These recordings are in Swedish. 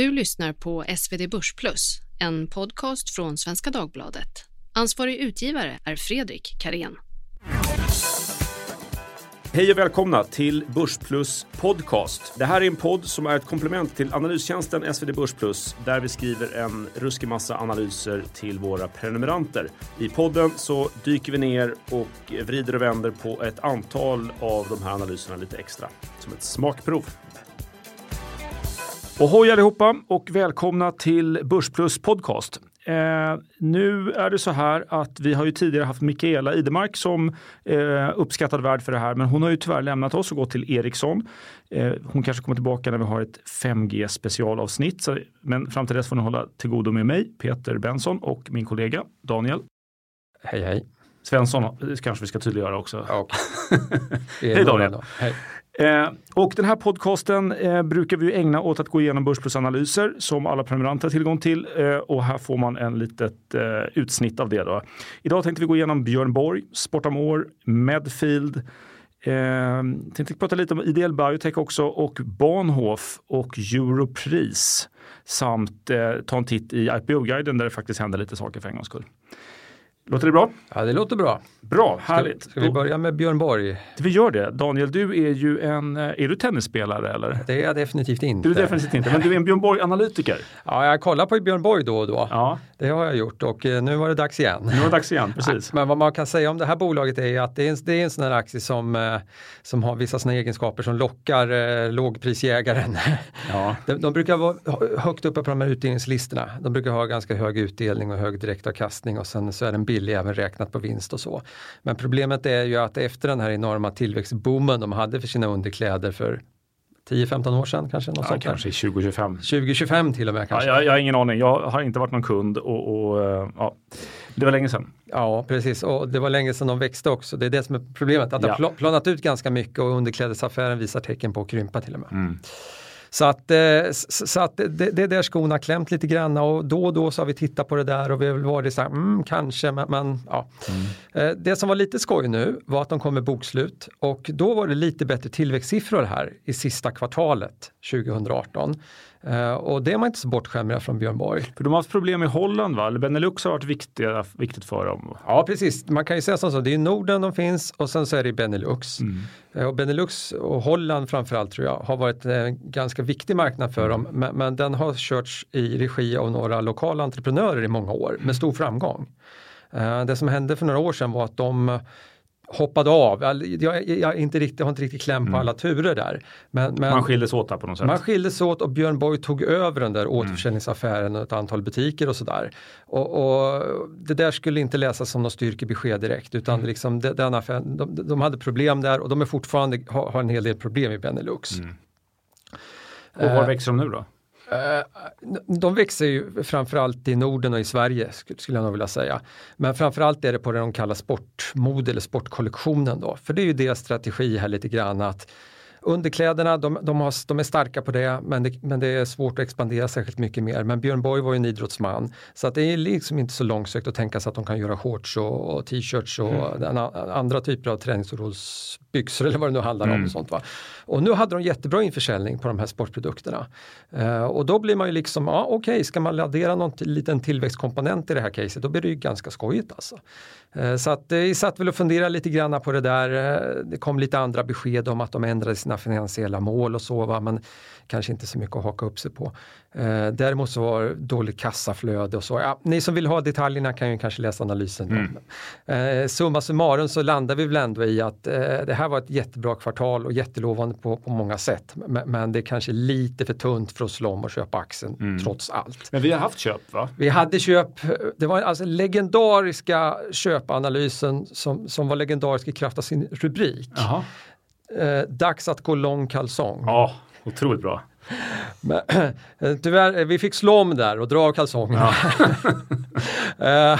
Du lyssnar på SvD Börsplus, en podcast från Svenska Dagbladet. Ansvarig utgivare är Fredrik Karén. Hej och välkomna till Börsplus podcast. Det här är en podd som är ett komplement till analystjänsten SvD Börsplus där vi skriver en ruskig massa analyser till våra prenumeranter. I podden så dyker vi ner och vrider och vänder på ett antal av de här analyserna lite extra som ett smakprov. Ohoj allihopa och välkomna till Börsplus podcast. Eh, nu är det så här att vi har ju tidigare haft Mikaela Idemark som eh, uppskattad värd för det här, men hon har ju tyvärr lämnat oss och gått till Ericsson. Eh, hon kanske kommer tillbaka när vi har ett 5G specialavsnitt, så, men fram till dess får ni hålla till godo med mig, Peter Benson och min kollega Daniel. Hej hej. Svensson kanske vi ska tydliggöra också. Ja. Hej Daniel. Hej. Eh, och den här podcasten eh, brukar vi ägna åt att gå igenom börsplusanalyser som alla prenumeranter har tillgång till och, eh, och här får man en litet eh, utsnitt av det. Då. Idag tänkte vi gå igenom Björn Borg, Sportamore, Medfield, eh, tänkte prata lite om IDL biotech också och Bahnhof och Europris samt eh, ta en titt i IPO-guiden där det faktiskt händer lite saker för en gångs skull. Låter det bra? Ja, det låter bra. Bra, härligt. Ska, ska vi börja med Björn Borg? Vi gör det. Daniel, du är ju en, eh, är du tennisspelare eller? Det är jag definitivt inte. Du är definitivt inte, men du är en Björn Borg-analytiker. Ja, jag kollar på Björn Borg då och då. Ja. Det har jag gjort och eh, nu var det dags igen. Nu var det dags igen, precis. Men vad man kan säga om det här bolaget är att det är en, det är en sån här aktie som, eh, som har vissa såna egenskaper som lockar eh, lågprisjägaren. Ja. De, de, brukar vara högt uppe på de här utdelningslistorna. De brukar ha ganska hög utdelning och hög direktavkastning och sen så är den billig även räknat på vinst och så. Men problemet är ju att efter den här enorma tillväxtboomen de hade för sina underkläder för 10-15 år sedan kanske? Något ja, sånt kanske 2025. 2025 till och med kanske. Ja, jag, jag har ingen aning. Jag har inte varit någon kund och, och ja, det var länge sedan. Ja, precis. Och det var länge sedan de växte också. Det är det som är problemet. Att ja. det har planat ut ganska mycket och underklädesaffären visar tecken på att krympa till och med. Mm. Så att, så att det, det är där skon har klämt lite grann och då och då så har vi tittat på det där och vi har varit så här, mm, kanske, men, men ja. Mm. Det som var lite skoj nu var att de kom med bokslut och då var det lite bättre tillväxtsiffror här i sista kvartalet 2018. Uh, och det är man inte så bortskämd med från Björn Borg. För de har haft problem i Holland va? Benelux har varit viktiga, viktigt för dem? Ja precis, man kan ju säga så, det är Norden de finns och sen så är det Benelux. Mm. Uh, och Benelux och Holland framförallt tror jag har varit en ganska viktig marknad för dem. Men, men, den har körts i regi av några lokala entreprenörer i många år med stor framgång. Uh, det som hände för några år sedan var att de hoppade av. Jag, jag, inte riktigt, har inte riktigt kläm på mm. alla turer där. Men, men, man skildes åt där på något sätt? Man skildes åt och Björn Borg tog över den där mm. återförsäljningsaffären och ett antal butiker och sådär. Och, och, det där skulle inte läsas som något styrkebesked direkt utan mm. liksom, den affären, de, de, hade problem där och de är fortfarande, har, har en hel del problem i Benelux. Mm. Och var växer de nu då? Eh, de växer ju framförallt i Norden och i Sverige skulle jag nog vilja säga. Men framförallt är det på det de kallar sportmode eller sportkollektionen då. För det är ju deras strategi här lite grann att Underkläderna, de, de, har, de, är starka på det men, det men det är svårt att expandera särskilt mycket mer. Men Björn Borg var ju en idrottsman så att det är liksom inte så långsökt att tänka sig att de kan göra shorts och, och t-shirts och mm. andra typer av träningsbyxor eller vad det nu handlar om. Mm. Och, sånt, va? och nu hade de jättebra införsäljning på de här sportprodukterna. Uh, och då blir man ju liksom, ja okej, okay, ska man addera någon liten tillväxtkomponent i det här caset då blir det ju ganska skojigt alltså. Uh, så att vi satt väl och funderade lite grann på det där. Det kom lite andra besked om att de ändrade sina finansiella mål och så, va? men kanske inte så mycket att haka upp sig på. Eh, däremot så var det dåligt kassaflöde och så. Ja, ni som vill ha detaljerna kan ju kanske läsa analysen. Mm. Eh, summa summarum så landar vi väl ändå i att eh, det här var ett jättebra kvartal och jättelovande på, på många sätt. Men, men, det är kanske lite för tunt för att slå om och köpa aktien mm. trots allt. Men vi har haft köp va? Vi hade köp. Det var alltså legendariska köpanalysen som, som var legendarisk i kraft av sin rubrik. Aha. Eh, dags att gå lång kalsong. Ja, otroligt bra. Men, eh, tyvärr, eh, vi fick slå om där och dra av kalsongerna. Ja. uh,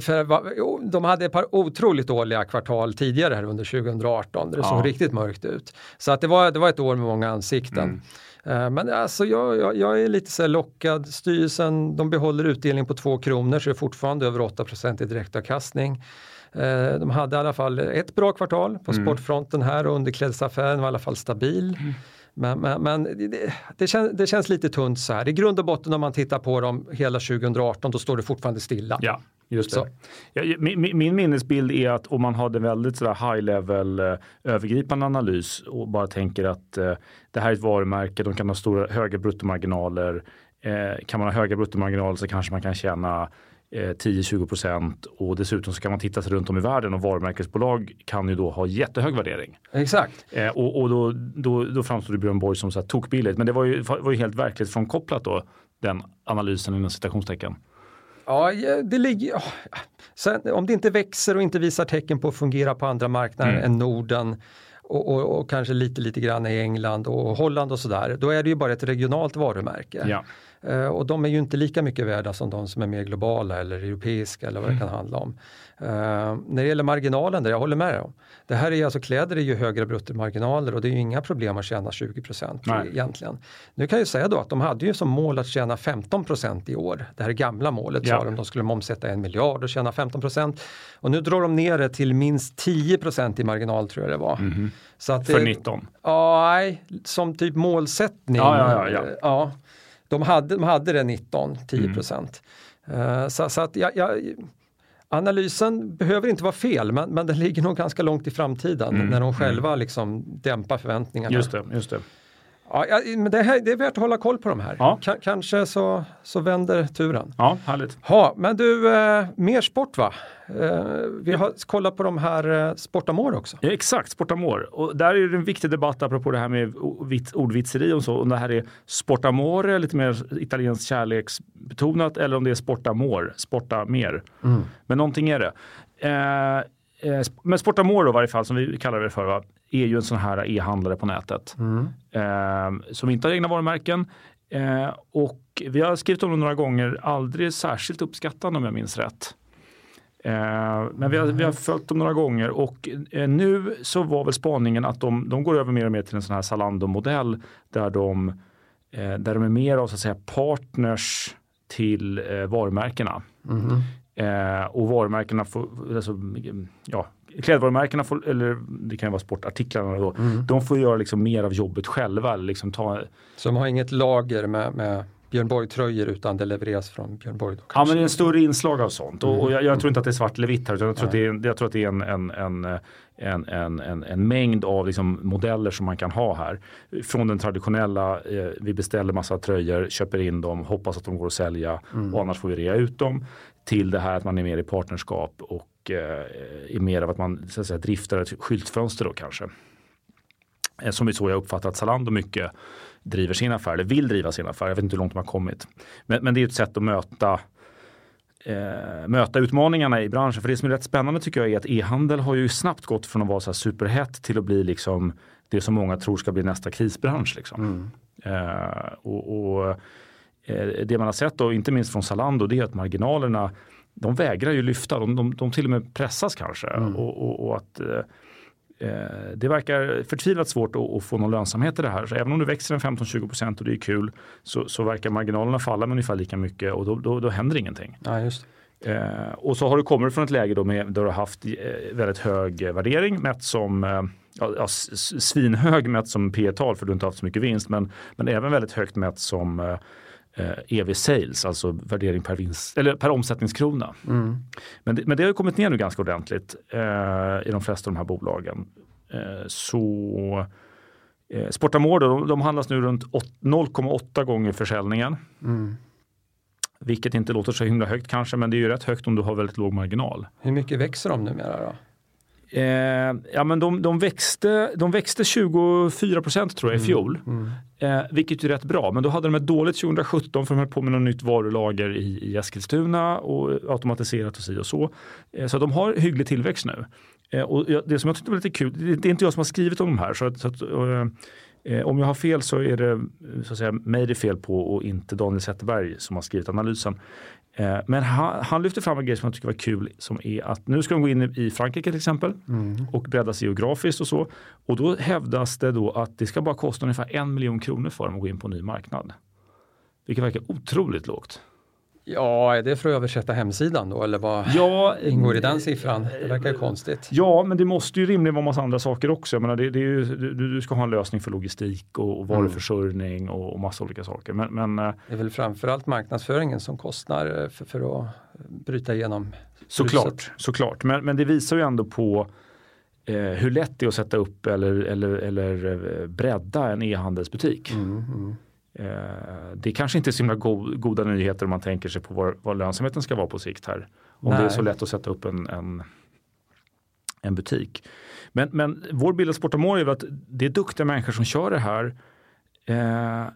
för, de hade ett par otroligt dåliga kvartal tidigare här under 2018. Det såg riktigt mörkt ut. Så att det, var, det var ett år med många ansikten. Mm. Men alltså jag, jag, jag, är lite så lockad. Styrelsen de behåller utdelning på 2 kronor så det är fortfarande över 8% i direktavkastning. De hade i alla fall ett bra kvartal på mm. sportfronten här och underklädesaffären var i alla fall stabil. Mm. Men, men, men det, det, känns, det, känns, lite tunt så här. I grund och botten om man tittar på dem hela 2018 då står det fortfarande stilla. Ja, just det. Ja, min, min, minnesbild är att om man hade väldigt så high level eh, övergripande analys och bara tänker att eh, det här är ett varumärke, de kan ha stora, höga bruttomarginaler. Eh, kan man ha höga bruttomarginaler så kanske man kan tjäna 10-20 procent och dessutom så kan man titta sig runt om i världen och varumärkesbolag kan ju då ha jättehög värdering. Exakt. Eh, och, och då, då, då framstod Björn Borg som så här tokbilligt men det var ju, var ju helt verklighetsfrånkopplat då den analysen inom citationstecken. Ja, det ligger... Ja. Sen, om det inte växer och inte visar tecken på att fungera på andra marknader mm. än Norden och, och, och, kanske lite lite grann i England och Holland och sådär, då är det ju bara ett regionalt varumärke. Ja. Uh, och de är ju inte lika mycket värda som de som är mer globala eller europeiska eller vad mm. det kan handla om. Uh, när det gäller marginalen, där jag håller med om. Det här är alltså kläder är ju högre bruttomarginaler och det är ju inga problem att tjäna 20 procent egentligen. Nu kan jag säga då att de hade ju som mål att tjäna 15 procent i år. Det här gamla målet ja. sa de, de skulle omsätta en miljard och tjäna 15 procent. Och nu drar de ner det till minst 10 procent i marginal tror jag det var. Mm. Så att För 19? Ja, nej, som typ målsättning. Ja, ja, ja, ja. De, hade, de hade det 19, 10 procent. Mm. Uh, så, så, att jag, jag Analysen behöver inte vara fel men, men den ligger nog ganska långt i framtiden mm. när de själva mm. liksom dämpar förväntningarna. Just det, just det. Ja, men det, här, det är värt att hålla koll på de här. Ja. K kanske så, så vänder turen. Ja, härligt. Ja, men du, eh, mer sport va? Eh, vi har kollat på de här eh, Sportamore också. Ja, exakt, Sportamore. Och där är det en viktig debatt apropå det här med ordvitseri och så. Om det här är Sportamore, lite mer italienskt kärleksbetonat, eller om det är Sportamore, sporta mer. Mm. Men någonting är det. Eh, eh men Sportamore i varje fall, som vi kallar det för, va? är ju en sån här e-handlare på nätet. Mm. Eh, som inte har egna varumärken. Eh, och vi har skrivit om det några gånger, aldrig särskilt uppskattande om jag minns rätt. Eh, men vi har, vi har följt dem några gånger och eh, nu så var väl spaningen att de, de går över mer och mer till en sån här Zalando-modell där de, eh, där de är mer av så att säga partners till eh, varumärkena. Mm. Eh, och varumärkena får, alltså, ja, klädvarumärkena, får, eller det kan vara sportartiklarna då, mm. de får göra liksom mer av jobbet själva. Liksom ta... Så de har inget lager med, med Björn Borg-tröjor utan det levereras från Björn Borg? Då, ja men det är en större inslag av sånt mm. och jag, jag, tror inte att det är svart eller vitt här utan jag tror, att det är, tror att det är en, en, en en, en, en, en, mängd av liksom modeller som man kan ha här. Från den traditionella, eh, vi beställer massa tröjor, köper in dem, hoppas att de går att sälja mm. och annars får vi rea ut dem. Till det här att man är mer i partnerskap och eh, är mer av att man så att säga, driftar ett skyltfönster då kanske. Eh, som är så jag uppfattar att Zalando mycket driver sin affär, eller vill driva sin affär. Jag vet inte hur långt de har kommit. Men, men det är ett sätt att möta eh, möta utmaningarna i branschen. För det som är rätt spännande tycker jag är att e-handel har ju snabbt gått från att vara så superhett till att bli liksom det som många tror ska bli nästa krisbransch. Liksom. Mm. Eh, och, och Det man har sett då, inte minst från Zalando, det är att marginalerna de vägrar ju lyfta, de, de, de till och med pressas kanske. Mm. Och, och, och, att eh, Eh, det verkar förtvivlat svårt att, att, få någon lönsamhet i det här. Så även om det växer en 15-20% och det är kul så, så, verkar marginalerna falla med ungefär lika mycket och då, då, då händer ingenting. Ja, just. Eh, och så har du kommit från ett läge då med, där du har haft eh, väldigt hög värdering mätt som eh, ja, svinhög mätt som P tal för du inte haft så mycket vinst men, men även väldigt högt mätt som eh, EV sales, alltså värdering per, vinst, eller per omsättningskrona. Mm. Men, det, men det har kommit ner nu ganska ordentligt eh, i de flesta av de här bolagen. Eh, så eh, Sportamore de, de handlas nu runt 0,8 gånger försäljningen. Mm. Vilket inte låter så himla högt kanske, men det är ju rätt högt om du har väldigt låg marginal. Hur mycket växer de numera då? Eh, ja, men de, de, växte, de växte 24 procent tror jag i mm, fjol. Mm. Eh, vilket är rätt bra, men då hade de ett dåligt 2017 för de höll på med något nytt varulager i, i Eskilstuna och automatiserat och si och så. Eh, så de har hygglig tillväxt nu. Eh, och det som jag tyckte var lite kul, det, det är inte jag som har skrivit om de här. Så att, så att eh, om jag har fel så är det så att säga, mig det är fel på och inte Daniel Zetterberg som har skrivit analysen. Eh, men han, han lyfter fram en grej som jag tycker var kul som är att nu ska de gå in i Frankrike till exempel mm. och breddas geografiskt och så. Och då hävdas det då att det ska bara kosta ungefär en miljon kronor för dem att gå in på en ny marknad. Vilket verkar otroligt lågt. Ja, är det för att översätta hemsidan då eller vad ja, ingår i den siffran? Det verkar ju konstigt. Ja, men det måste ju rimligen vara massa andra saker också. Jag menar, det, det är ju, du, du ska ha en lösning för logistik och, och varuförsörjning och, och massa olika saker. Men, men, eh, det är väl framförallt marknadsföringen som kostar eh, för, för att bryta igenom Såklart, såklart. Men, men det visar ju ändå på eh, hur lätt det är att sätta upp eller, eller, eller bredda en e-handelsbutik. Mm, mm. Eh, det kanske inte är så himla go goda nyheter om man tänker sig på var, var lönsamheten ska vara på sikt här. Om Nej. det är så lätt att sätta upp en, en, en butik. Men, men vår bild av Sportamore är att det är duktiga människor som kör det här. Eh,